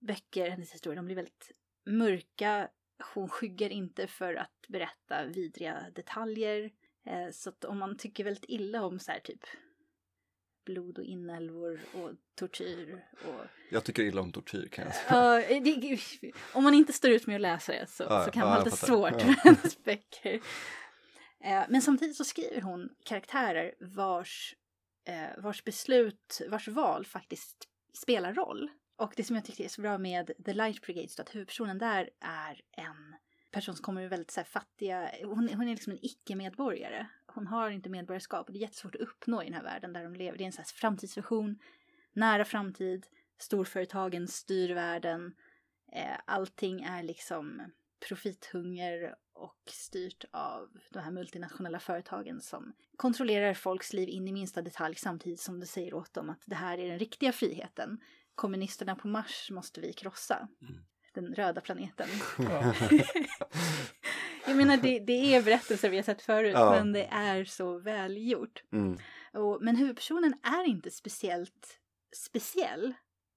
böcker, hennes historier, de blir väldigt mörka. Hon skyggar inte för att berätta vidriga detaljer. Eh, så att om man tycker väldigt illa om så här typ blod och inälvor och tortyr och Jag tycker illa om tortyr kan jag säga. Det, om man inte står ut med att läsa det så, Ja, så kan ja, man ha lite svårt med hennes böcker. Eh, Men samtidigt så skriver hon karaktärer vars, eh, vars beslut, vars val faktiskt spelar roll. Och det som jag tyckte är så bra med The Light Brigade, så att huvudpersonen där är en person som kommer ur väldigt så här, fattiga, hon, hon är liksom en icke-medborgare. Hon har inte medborgarskap och det är jättesvårt att uppnå i den här världen där de lever. Det är en så här framtidsvision, nära framtid, storföretagen styr världen. Eh, allting är liksom profithunger och styrt av de här multinationella företagen som kontrollerar folks liv in i minsta detalj samtidigt som de säger åt dem att det här är den riktiga friheten. Kommunisterna på Mars måste vi krossa. Mm. Den röda planeten. (laughs) Ja. (laughs) Jag menar, det, det är berättelser vi har sett förut, Ja. men det är så välgjort. Mm. Och, men huvudpersonen är inte speciellt speciell.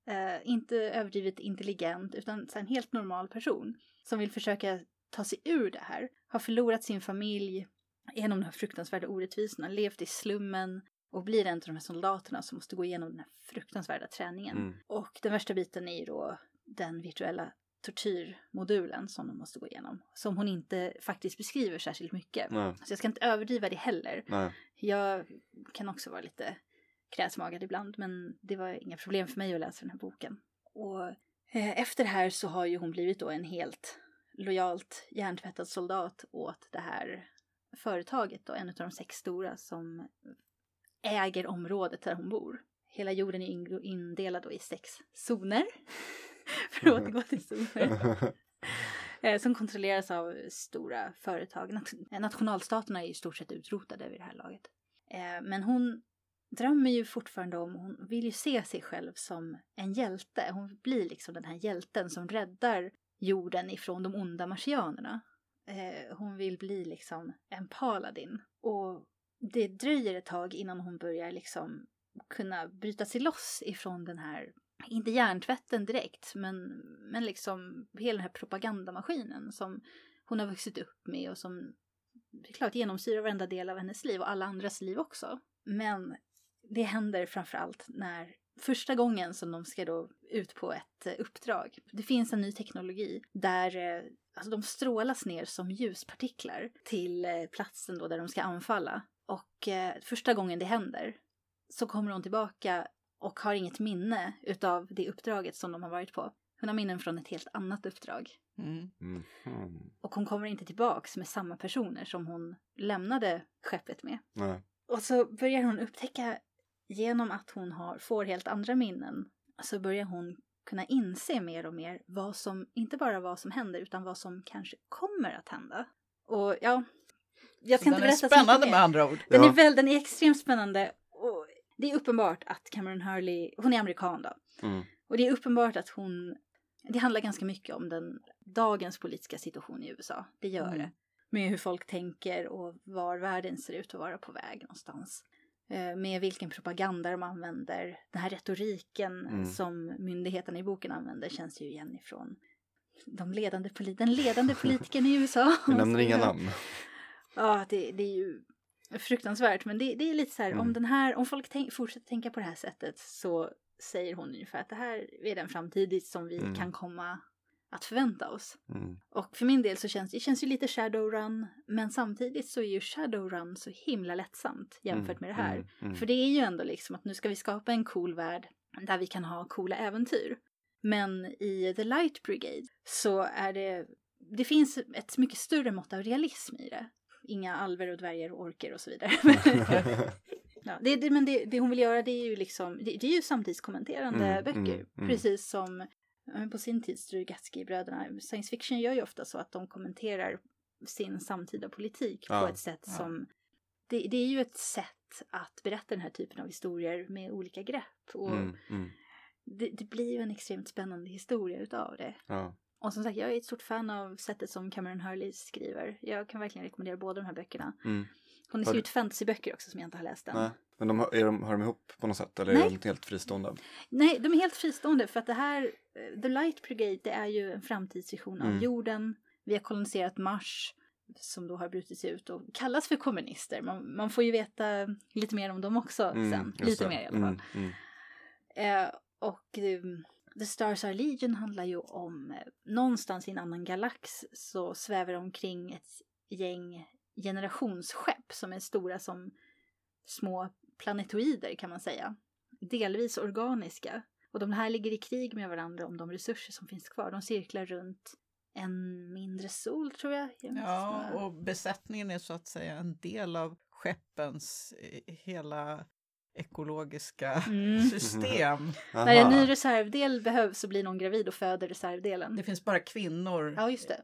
Eh, inte överdrivet intelligent, utan en helt normal person som vill försöka ta sig ur det här. Har förlorat sin familj genom de här fruktansvärda orättvisorna, levt i slummen och blir en av de här soldaterna som måste gå igenom den här fruktansvärda träningen. Mm. Och den värsta biten är ju då den virtuella tortyrmodulen som de måste gå igenom. Som hon inte faktiskt beskriver särskilt mycket. Nej, Så jag ska inte överdriva det heller. nej. Jag kan också vara lite kräsmagad ibland, men det var inga problem för mig att läsa den här boken. Och eh, efter det här så har ju hon blivit då en helt lojalt hjärntvättad soldat åt det här företaget då, en av de sex stora som äger området där hon bor. Hela jorden är indelad då i sex zoner. (laughs) för att återgå till zoner. (laughs) Eh, som kontrolleras av stora företag. Nat- nationalstaterna är i stort sett utrotade vid det här laget. Eh, men hon drömmer ju fortfarande om, hon vill ju se sig själv som en hjälte. Hon blir liksom den här hjälten som räddar jorden ifrån de onda marsianerna. Eh, hon vill bli liksom en paladin. Och det dröjer ett tag innan hon börjar liksom kunna bryta sig loss ifrån den här, inte hjärntvätten direkt, men, men liksom hela den här propagandamaskinen som hon har vuxit upp med och som det är klart genomsyrar varenda del av hennes liv och alla andras liv också. Men det händer framför allt när första gången som de ska då ut på ett eh, uppdrag. Det finns en ny teknologi där eh, alltså de strålas ner som ljuspartiklar till eh, platsen då där de ska anfalla. Och eh, första gången det händer så kommer hon tillbaka och har inget minne utav det uppdraget som de har varit på. Hon har minnen från ett helt annat uppdrag. Mm. Mhm. Och hon kommer inte tillbaks med samma personer som hon lämnade skeppet med. Nej. Och så börjar hon upptäcka genom att hon har, får helt andra minnen så börjar hon kunna inse mer och mer vad som, inte bara vad som händer utan vad som kanske kommer att hända. Och ja, jag ska Så inte den är berätta mycket spännande med andra ord. Den, Ja. är väl, den är extremt spännande och det är uppenbart att Cameron Hurley, hon är amerikan då, Mm. och det är uppenbart att hon, det handlar ganska mycket om den dagens politiska situation i USA, det gör Mm. det. Med hur folk tänker och var världen ser ut att vara på väg någonstans. Eh, Med vilken propaganda de använder. Den här retoriken Mm. som myndigheterna i boken använder känns ju igen ifrån de ledande den ledande (laughs) politikern i USA. Vi nämner (laughs) inga namn. Ja, det, det är ju fruktansvärt. Men det, det är lite så här, Mm. om den här, om folk tänk, fortsätter tänka på det här sättet så säger hon ungefär att det här är den framtid som vi Mm. kan komma att förvänta oss. Mm. Och för min del så känns det känns ju lite Shadowrun, men samtidigt så är ju Shadowrun så himla lättsamt jämfört med det här. Mm. Mm. För det är ju ändå liksom att nu ska vi skapa en cool värld där vi kan ha coola äventyr. Men i The Light Brigade så är det, det finns ett mycket större mått av realism i det. Inga alver och dvärgar och orker och så vidare. (laughs) (laughs) ja, det, det, men det, det hon vill göra det är ju liksom, det, det är ju samtidskommenterande Mm, böcker. mm, mm. Precis som på sin tid Strugatsky-bröderna. Science fiction gör ju ofta så att de kommenterar sin samtida politik Ja, på ett sätt ja. som det, det är ju ett sätt att berätta den här typen av historier med olika grepp. Och Mm. Mm. det, det blir ju en extremt spännande historia utav det. Ja. Och som sagt, jag är ett stort fan av sättet som Cameron Hurley skriver. Jag kan verkligen rekommendera båda de här böckerna. Mm. Hon har du- skrivit fantasyböcker också som jag inte har läst än. Nej. Men de, är de, har de ihop på något sätt eller Nej. är de helt fristående? Nej, de är helt fristående för att det här, eh, The Light Brigade, det är ju en framtidsvision av Mm. jorden. Vi har koloniserat Mars som då har brutits ut och kallas för kommunister. Man, man får ju veta lite mer om dem också Mm, sen. Lite det. mer i alla fall. Mm. Mm. Eh, och eh, The Stars Are Legion handlar ju om eh, någonstans i en annan galax så svävar omkring ett gäng generationsskepp som är stora som små planetoider kan man säga. Delvis organiska. Och de här ligger i krig med varandra om de resurser som finns kvar. De cirklar runt en mindre sol tror jag. Jag Ja, och besättningen är så att säga en del av skeppens eh, hela ekologiska Mm. system. (laughs) När en ny reservdel behövs så blir någon gravid och föder reservdelen. Det finns bara kvinnor Ja, just det.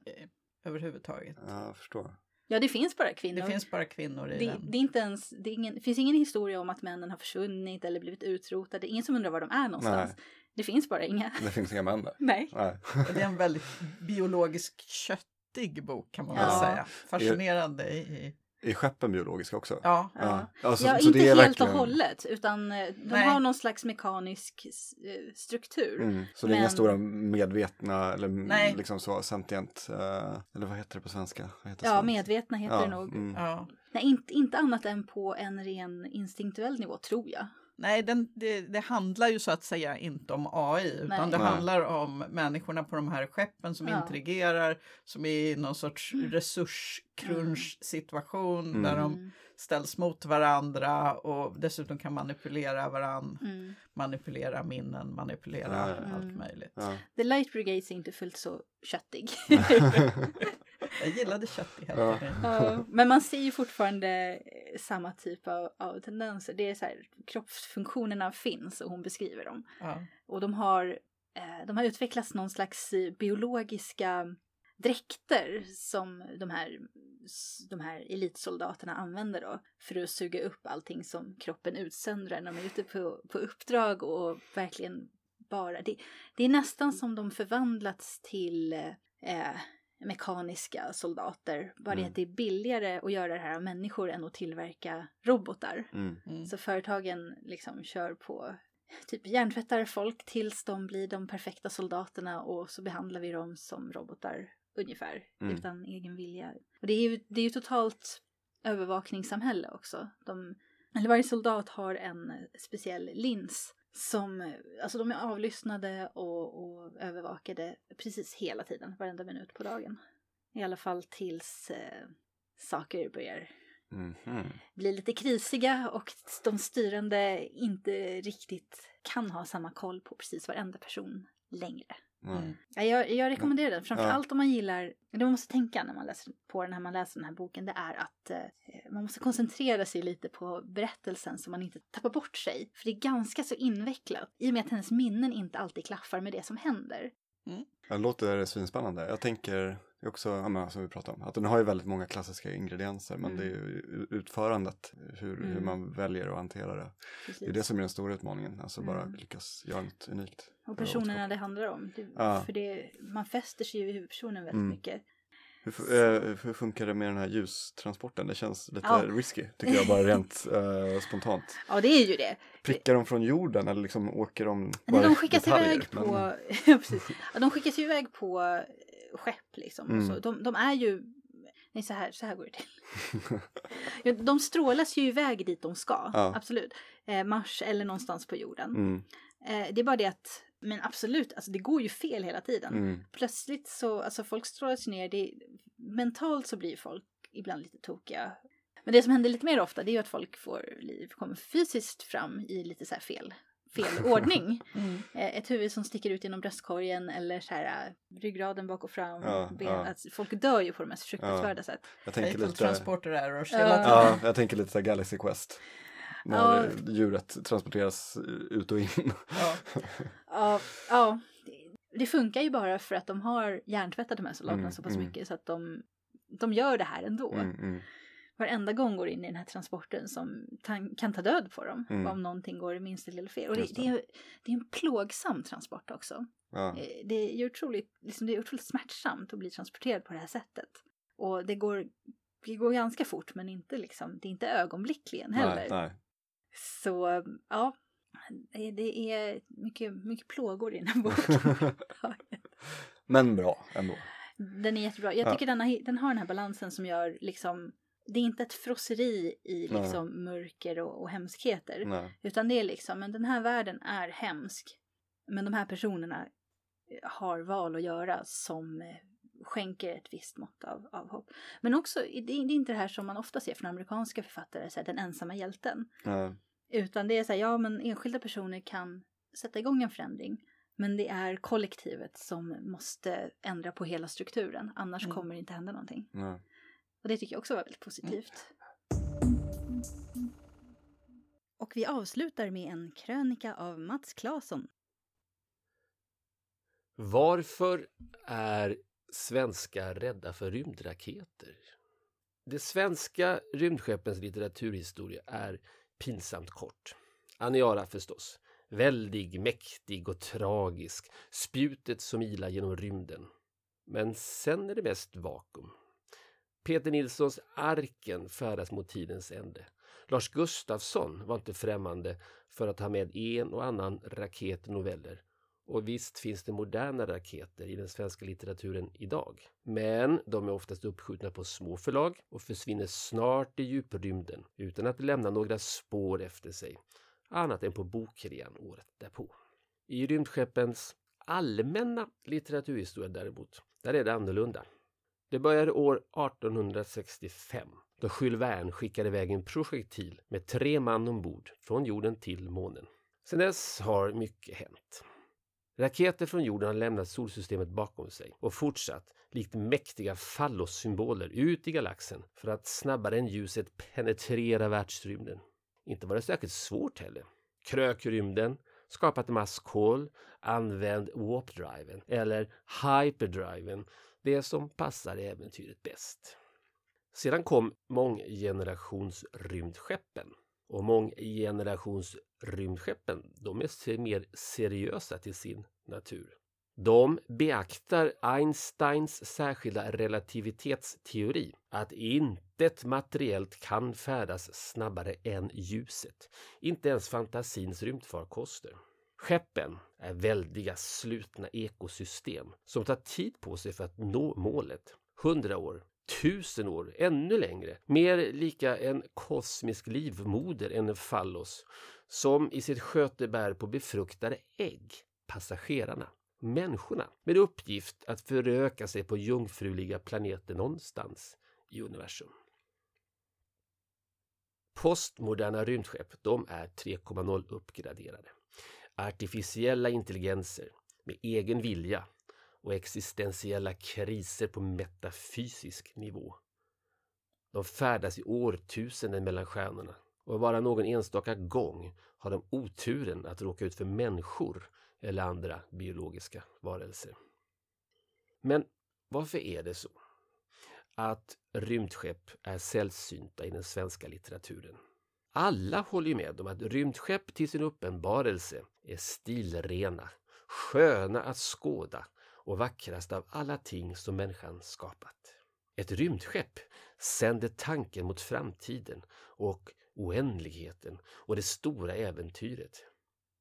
överhuvudtaget. Ja, jag förstår. Ja, det finns bara kvinnor. Det finns bara kvinnor i Det, den. det, är inte ens, det, är ingen, det finns ingen historia om att männen har försvunnit eller blivit utrotade. Ingen som undrar var de är någonstans. Nej. Det finns bara inga. (laughs) Det finns inga män där. Nej. Nej. Det är en väldigt (laughs) biologiskt köttig bok kan man väl Ja. säga. Fascinerande i... i Är skeppen biologiska också? ja. Ja. Alltså, ja, så inte det är helt verkligen- och hållet, utan eh, de Nej. har någon slags mekanisk eh, struktur. Mm. Så det är inga Men- stora medvetna eller Nej. liksom så sentient, eh, eller vad heter det på svenska? Vad heter Ja, svenskt? medvetna heter Ja, det nog. mm. ja. Nej, inte, inte annat än på en ren instinktuell nivå, tror jag. Nej, den, det, det handlar ju så att säga inte om AI utan Nej. det handlar om människorna på de här skeppen som Ja. intrigerar, som är i någon sorts Mm. resurscrunch-situation Mm. där de Mm. ställs mot varandra och dessutom kan manipulera varandra, Mm. manipulera minnen, manipulera Ja, ja. allt Mm. möjligt. Ja. The Light Brigade är inte fullt så köttig. (laughs) (laughs) (laughs) Jag gillade kött i Ja. Ja, men man ser ju fortfarande eh, samma typ av, av tendenser. Det är så här, kroppsfunktionerna finns och hon beskriver dem. Ja. Och de har, eh, de har utvecklats någon slags eh, biologiska dräkter som de här, de här elitsoldaterna använder då för att suga upp allting som kroppen utsöndrar när de är ute på, på uppdrag och verkligen bara, det, det är nästan som de förvandlats till eh, mekaniska soldater. Bara det Mm. att det är billigare att göra det här av människor än att tillverka robotar. Mm. Mm. Så företagen liksom kör på typ hjärntvättar folk tills de blir de perfekta soldaterna och så behandlar vi dem som robotar ungefär Mm. utan egen vilja. Och det är ju, det är ju totalt övervakningssamhälle också. De, eller varje soldat har en speciell lins som, alltså de är avlyssnade och, och övervakade precis hela tiden, varenda minut på dagen. I alla fall tills eh, saker börjar Mhm. blir lite krisiga och de styrande inte riktigt kan ha samma koll på precis varenda person längre. Mm. Ja, jag, jag rekommenderar den, Ja. framförallt om man gillar, det man måste tänka när man läser på den här, man läser den här boken, det är att eh, man måste koncentrera sig lite på berättelsen så man inte tappar bort sig. För det är ganska så invecklat, i och med att hennes minnen inte alltid klaffar med det som händer. Det låter svinspännande. Jag tänker det är också, ja, men, som vi pratade om, att den har ju väldigt många klassiska ingredienser men Mm. det är ju utförandet, hur, hur Mm. man väljer att hantera det. Precis. Det är det som är den stora utmaningen, alltså bara Mm. lyckas göra något unikt. Och personerna det handlar om. Det, Ja. För det, man fäster sig ju vid huvudpersonen väldigt Mm. mycket. Hur, eh, hur funkar det med den här ljustransporten? Det känns lite Ja. risky, tycker jag bara rent (laughs) eh, spontant. Ja, det är ju det. Prickar de från jorden eller liksom åker de Nej, bara de skickas detaljer? iväg Men- på, (laughs) ja, precis. Ja, de skickas iväg på eh, skepp liksom. Mm. så. De, de är ju, Nej, så här, så här går det till. (laughs) De strålas ju iväg dit de ska, Ja. absolut. Eh, Mars eller någonstans på jorden. Mm, Eh, det är bara det att, men absolut, alltså det går ju fel hela tiden. mm, Plötsligt så, alltså folk strålas ner, det, mentalt så blir folk ibland lite tokiga. Men det som händer lite mer ofta det är ju att folk får liv, kommer fysiskt fram i lite så här fel, fel (laughs) ordning. Mm. Eh, Ett huvud som sticker ut genom bröstkorgen eller så här äh, ryggraden bak och fram. Ja, ben, ja. Att folk dör ju på de mest fruktansvärda sätt. jag tänker Fatal lite... transporter errors Ja. hela tiden. Ja, jag tänker lite så Galaxy Quest. När Ja. djuret transporteras ut och in. Ja. (laughs) Ja, ja, det- det funkar ju bara för att de har hjärntvättat de här soldaterna Mm, så pass mm. mycket så att de, de gör det här ändå. Mm, mm, Varenda gång går in i den här transporten som kan ta död på dem Mm. om någonting går det minsta lilla fel. Och det, det. är, det är en plågsam transport också. ja. Eh, Det är otroligt, liksom det är otroligt smärtsamt att bli transporterad på det här sättet. Och det går, det går ganska fort men inte liksom, det är inte ögonblickligen heller. Nej, nej. Så ja, det- är mycket, mycket plågor i den här (laughs) boken. Men bra ändå. Den är jättebra. Jag Ja. tycker den har, den har den här balansen som gör liksom, det är inte ett frosseri i Nej. liksom mörker och, och hemskheter. Nej. Utan det är liksom, men den här världen är hemsk. Men de här personerna har val att göra som eh, skänker ett visst mått av, av hopp. Men också, det är, det är inte det här som man ofta ser från amerikanska författare, så här, den ensamma hjälten. Nej. Utan det är så här, ja men enskilda personer kan sätta igång en förändring. Men det är kollektivet som måste ändra på hela strukturen. Annars Mm. kommer det inte hända någonting. Nej. Och det tycker jag också var väldigt positivt. Och vi avslutar med en krönika av Mats Claesson. Varför är svenskar rädda för rymdraketer? Det svenska rymdskeppens litteraturhistoria är pinsamt kort. Aniara förstås. Väldig, mäktig och tragisk. Spjutet som ilar genom rymden. Men sen är det mest vakuum. Peter Nilssons Arken färdas mot tidens ände. Lars Gustafsson var inte främmande för att ha med en och annan raketnoveller. Och visst finns det moderna raketer i den svenska litteraturen idag. Men de är oftast uppskjutna på små förlag och försvinner snart i djuprymden utan att lämna några spår efter sig. Annat än på bokrean året därpå. I rymdskeppens allmänna litteraturhistoria däremot, där är det annorlunda. Det började år 1865 då Jules Verne skickade iväg en projektil med tre man ombord från jorden till månen. Sedan dess har mycket hänt. Raketer från jorden har lämnat solsystemet bakom sig och fortsatt, likt mäktiga fallossymboler, ut i galaxen för att snabbare än ljuset penetrera världsrymden. Inte var det särskilt svårt heller. Krök rymden, skapat maskhål, använd warp-driven eller hyperdriven, det som passar äventyret bäst. Sedan kom månggenerationsrymdskeppen. Och månggenerationsrymdskeppen, de är mer seriösa till sin natur. De beaktar Einsteins särskilda relativitetsteori, att intet materiellt kan färdas snabbare än ljuset. Inte ens fantasins rymdfarkoster. Skeppen är väldiga slutna ekosystem som tar tid på sig för att nå målet. Hundra år, tusen år, ännu längre. Mer lika en kosmisk livmoder än en fallos som i sitt sköte bär på befruktade ägg, passagerarna, människorna, med uppgift att föröka sig på jungfruliga planeter någonstans i universum. Postmoderna rymdskepp, de är 3.0 uppgraderade. Artificiella intelligenser med egen vilja och existentiella kriser på metafysisk nivå. De färdas i årtusenden mellan stjärnorna och bara någon enstaka gång har de oturen att råka ut för människor eller andra biologiska varelser. Men varför är det så att rymdskepp är sällsynta i den svenska litteraturen? Alla håller med om att rymdskepp till sin uppenbarelse är stilrena, sköna att skåda och vackrast av alla ting som människan skapat. Ett rymdskepp sänder tanken mot framtiden och oändligheten och det stora äventyret.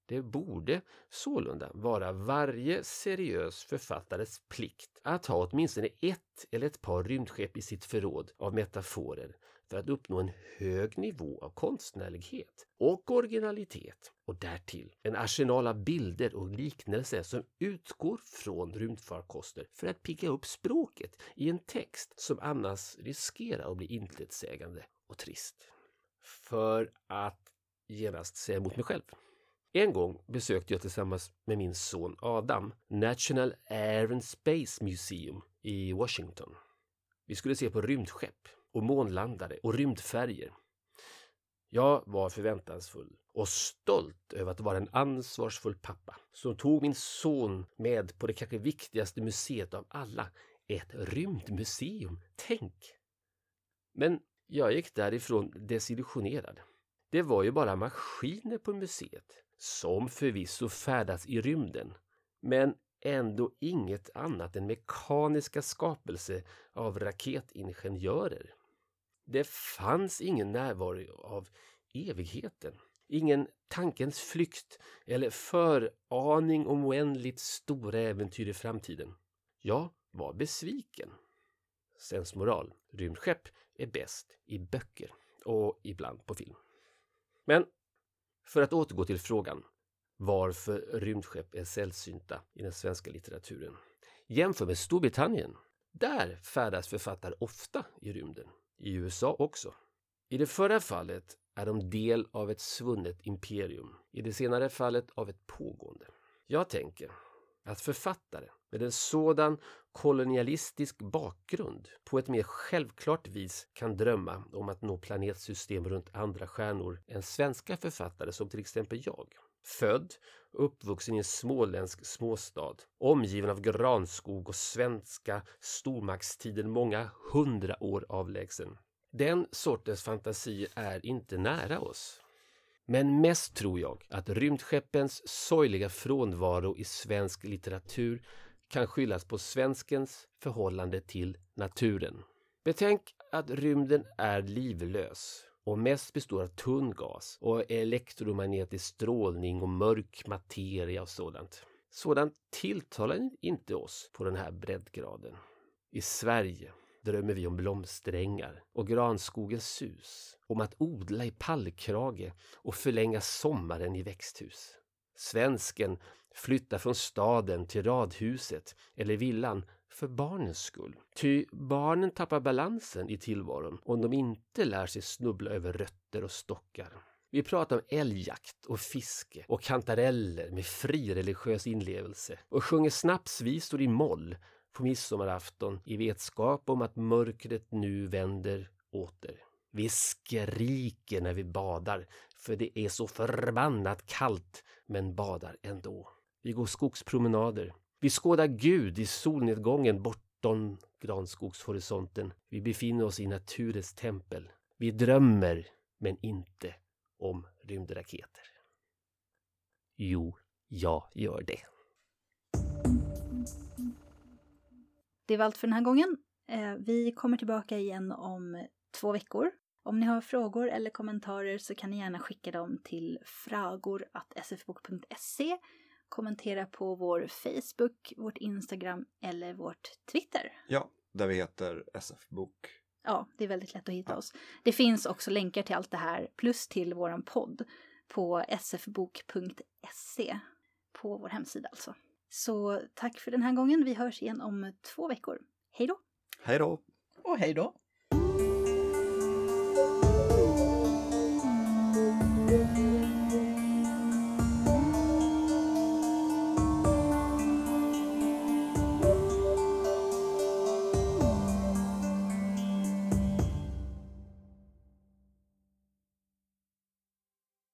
Det borde sålunda vara varje seriös författares plikt att ha åtminstone ett eller ett par rymdskepp i sitt förråd av metaforer för att uppnå en hög nivå av konstnärlighet och originalitet och därtill en arsenal av bilder och liknelser som utgår från rymdfarkoster för att pigga upp språket i en text som annars riskerar att bli intetsägande och trist. För att genast säga emot mig själv. En gång besökte jag tillsammans med min son Adam National Air and Space Museum i Washington. Vi skulle se på rymdskepp och månlandare och rymdfärger. Jag var förväntansfull och stolt över att vara en ansvarsfull pappa som tog min son med på det kanske viktigaste museet av alla, ett rymdmuseum. Tänk! Men jag gick därifrån desillusionerad. Det var ju bara maskiner på museet, som förvisso färdas i rymden, men ändå inget annat än mekaniska skapelser av raketingenjörer. Det fanns ingen närvaro av evigheten. Ingen tankens flykt eller föraning om oändligt stora äventyr i framtiden. Jag var besviken. Sensmoral. Rymdskepp är bäst i böcker och ibland på film. Men för att återgå till frågan varför rymdskepp är sällsynta i den svenska litteraturen. Jämför med Storbritannien. Där färdas författare ofta i rymden. I USA också. I det förra fallet är de del av ett svunnet imperium. I det senare fallet av ett pågående. Jag tänker att författare med en sådan kolonialistisk bakgrund på ett mer självklart vis kan drömma om att nå planetsystem runt andra stjärnor än svenska författare som till exempel jag. Född och uppvuxen i en småländsk småstad, omgiven av granskog och svenska stormaktstiden många hundra år avlägsen. Den sortens fantasi är inte nära oss. Men mest tror jag att rymdskeppens sorgliga frånvaro i svensk litteratur kan skyllas på svenskens förhållande till naturen. Betänk att rymden är livlös och mest består av tunn gas och elektromagnetisk strålning och mörk materia och sådant. Sådant tilltalar inte oss på den här breddgraden. I Sverige drömmer vi om blomsterängar och granskogens sus, om att odla i pallkrage och förlänga sommaren i växthus. Svensken flyttar från staden till radhuset eller villan för barnens skull. Ty barnen tappar balansen i tillvaron om de inte lär sig snubbla över rötter och stockar. Vi pratar om älgjakt och fiske och kantareller med frireligiös inlevelse och sjunger snapsvisor i moll på midsommarafton i vetskap om att mörkret nu vänder åter. Vi skriker när vi badar för det är så förbannat kallt men badar ändå. Vi går skogspromenader. Vi skådar Gud i solnedgången bortom granskogshorisonten. Vi befinner oss i naturens tempel. Vi drömmer, men inte om rymdraketer. Jo, jag gör det. Det var allt för den här gången. Eh, vi kommer tillbaka igen om två veckor. Om ni har frågor eller kommentarer så kan ni gärna skicka dem till fragor.sfbok.se kommentera på vår Facebook, vårt Instagram eller vårt Twitter. Ja, där vi heter SF-bok. Ja, det är väldigt lätt att hitta oss. Det finns också länkar till allt det här plus till våran podd på sfbok.se på vår hemsida alltså. Så tack för den här gången. Vi hörs igen om två veckor. Hej då! Hej då! Och hej då!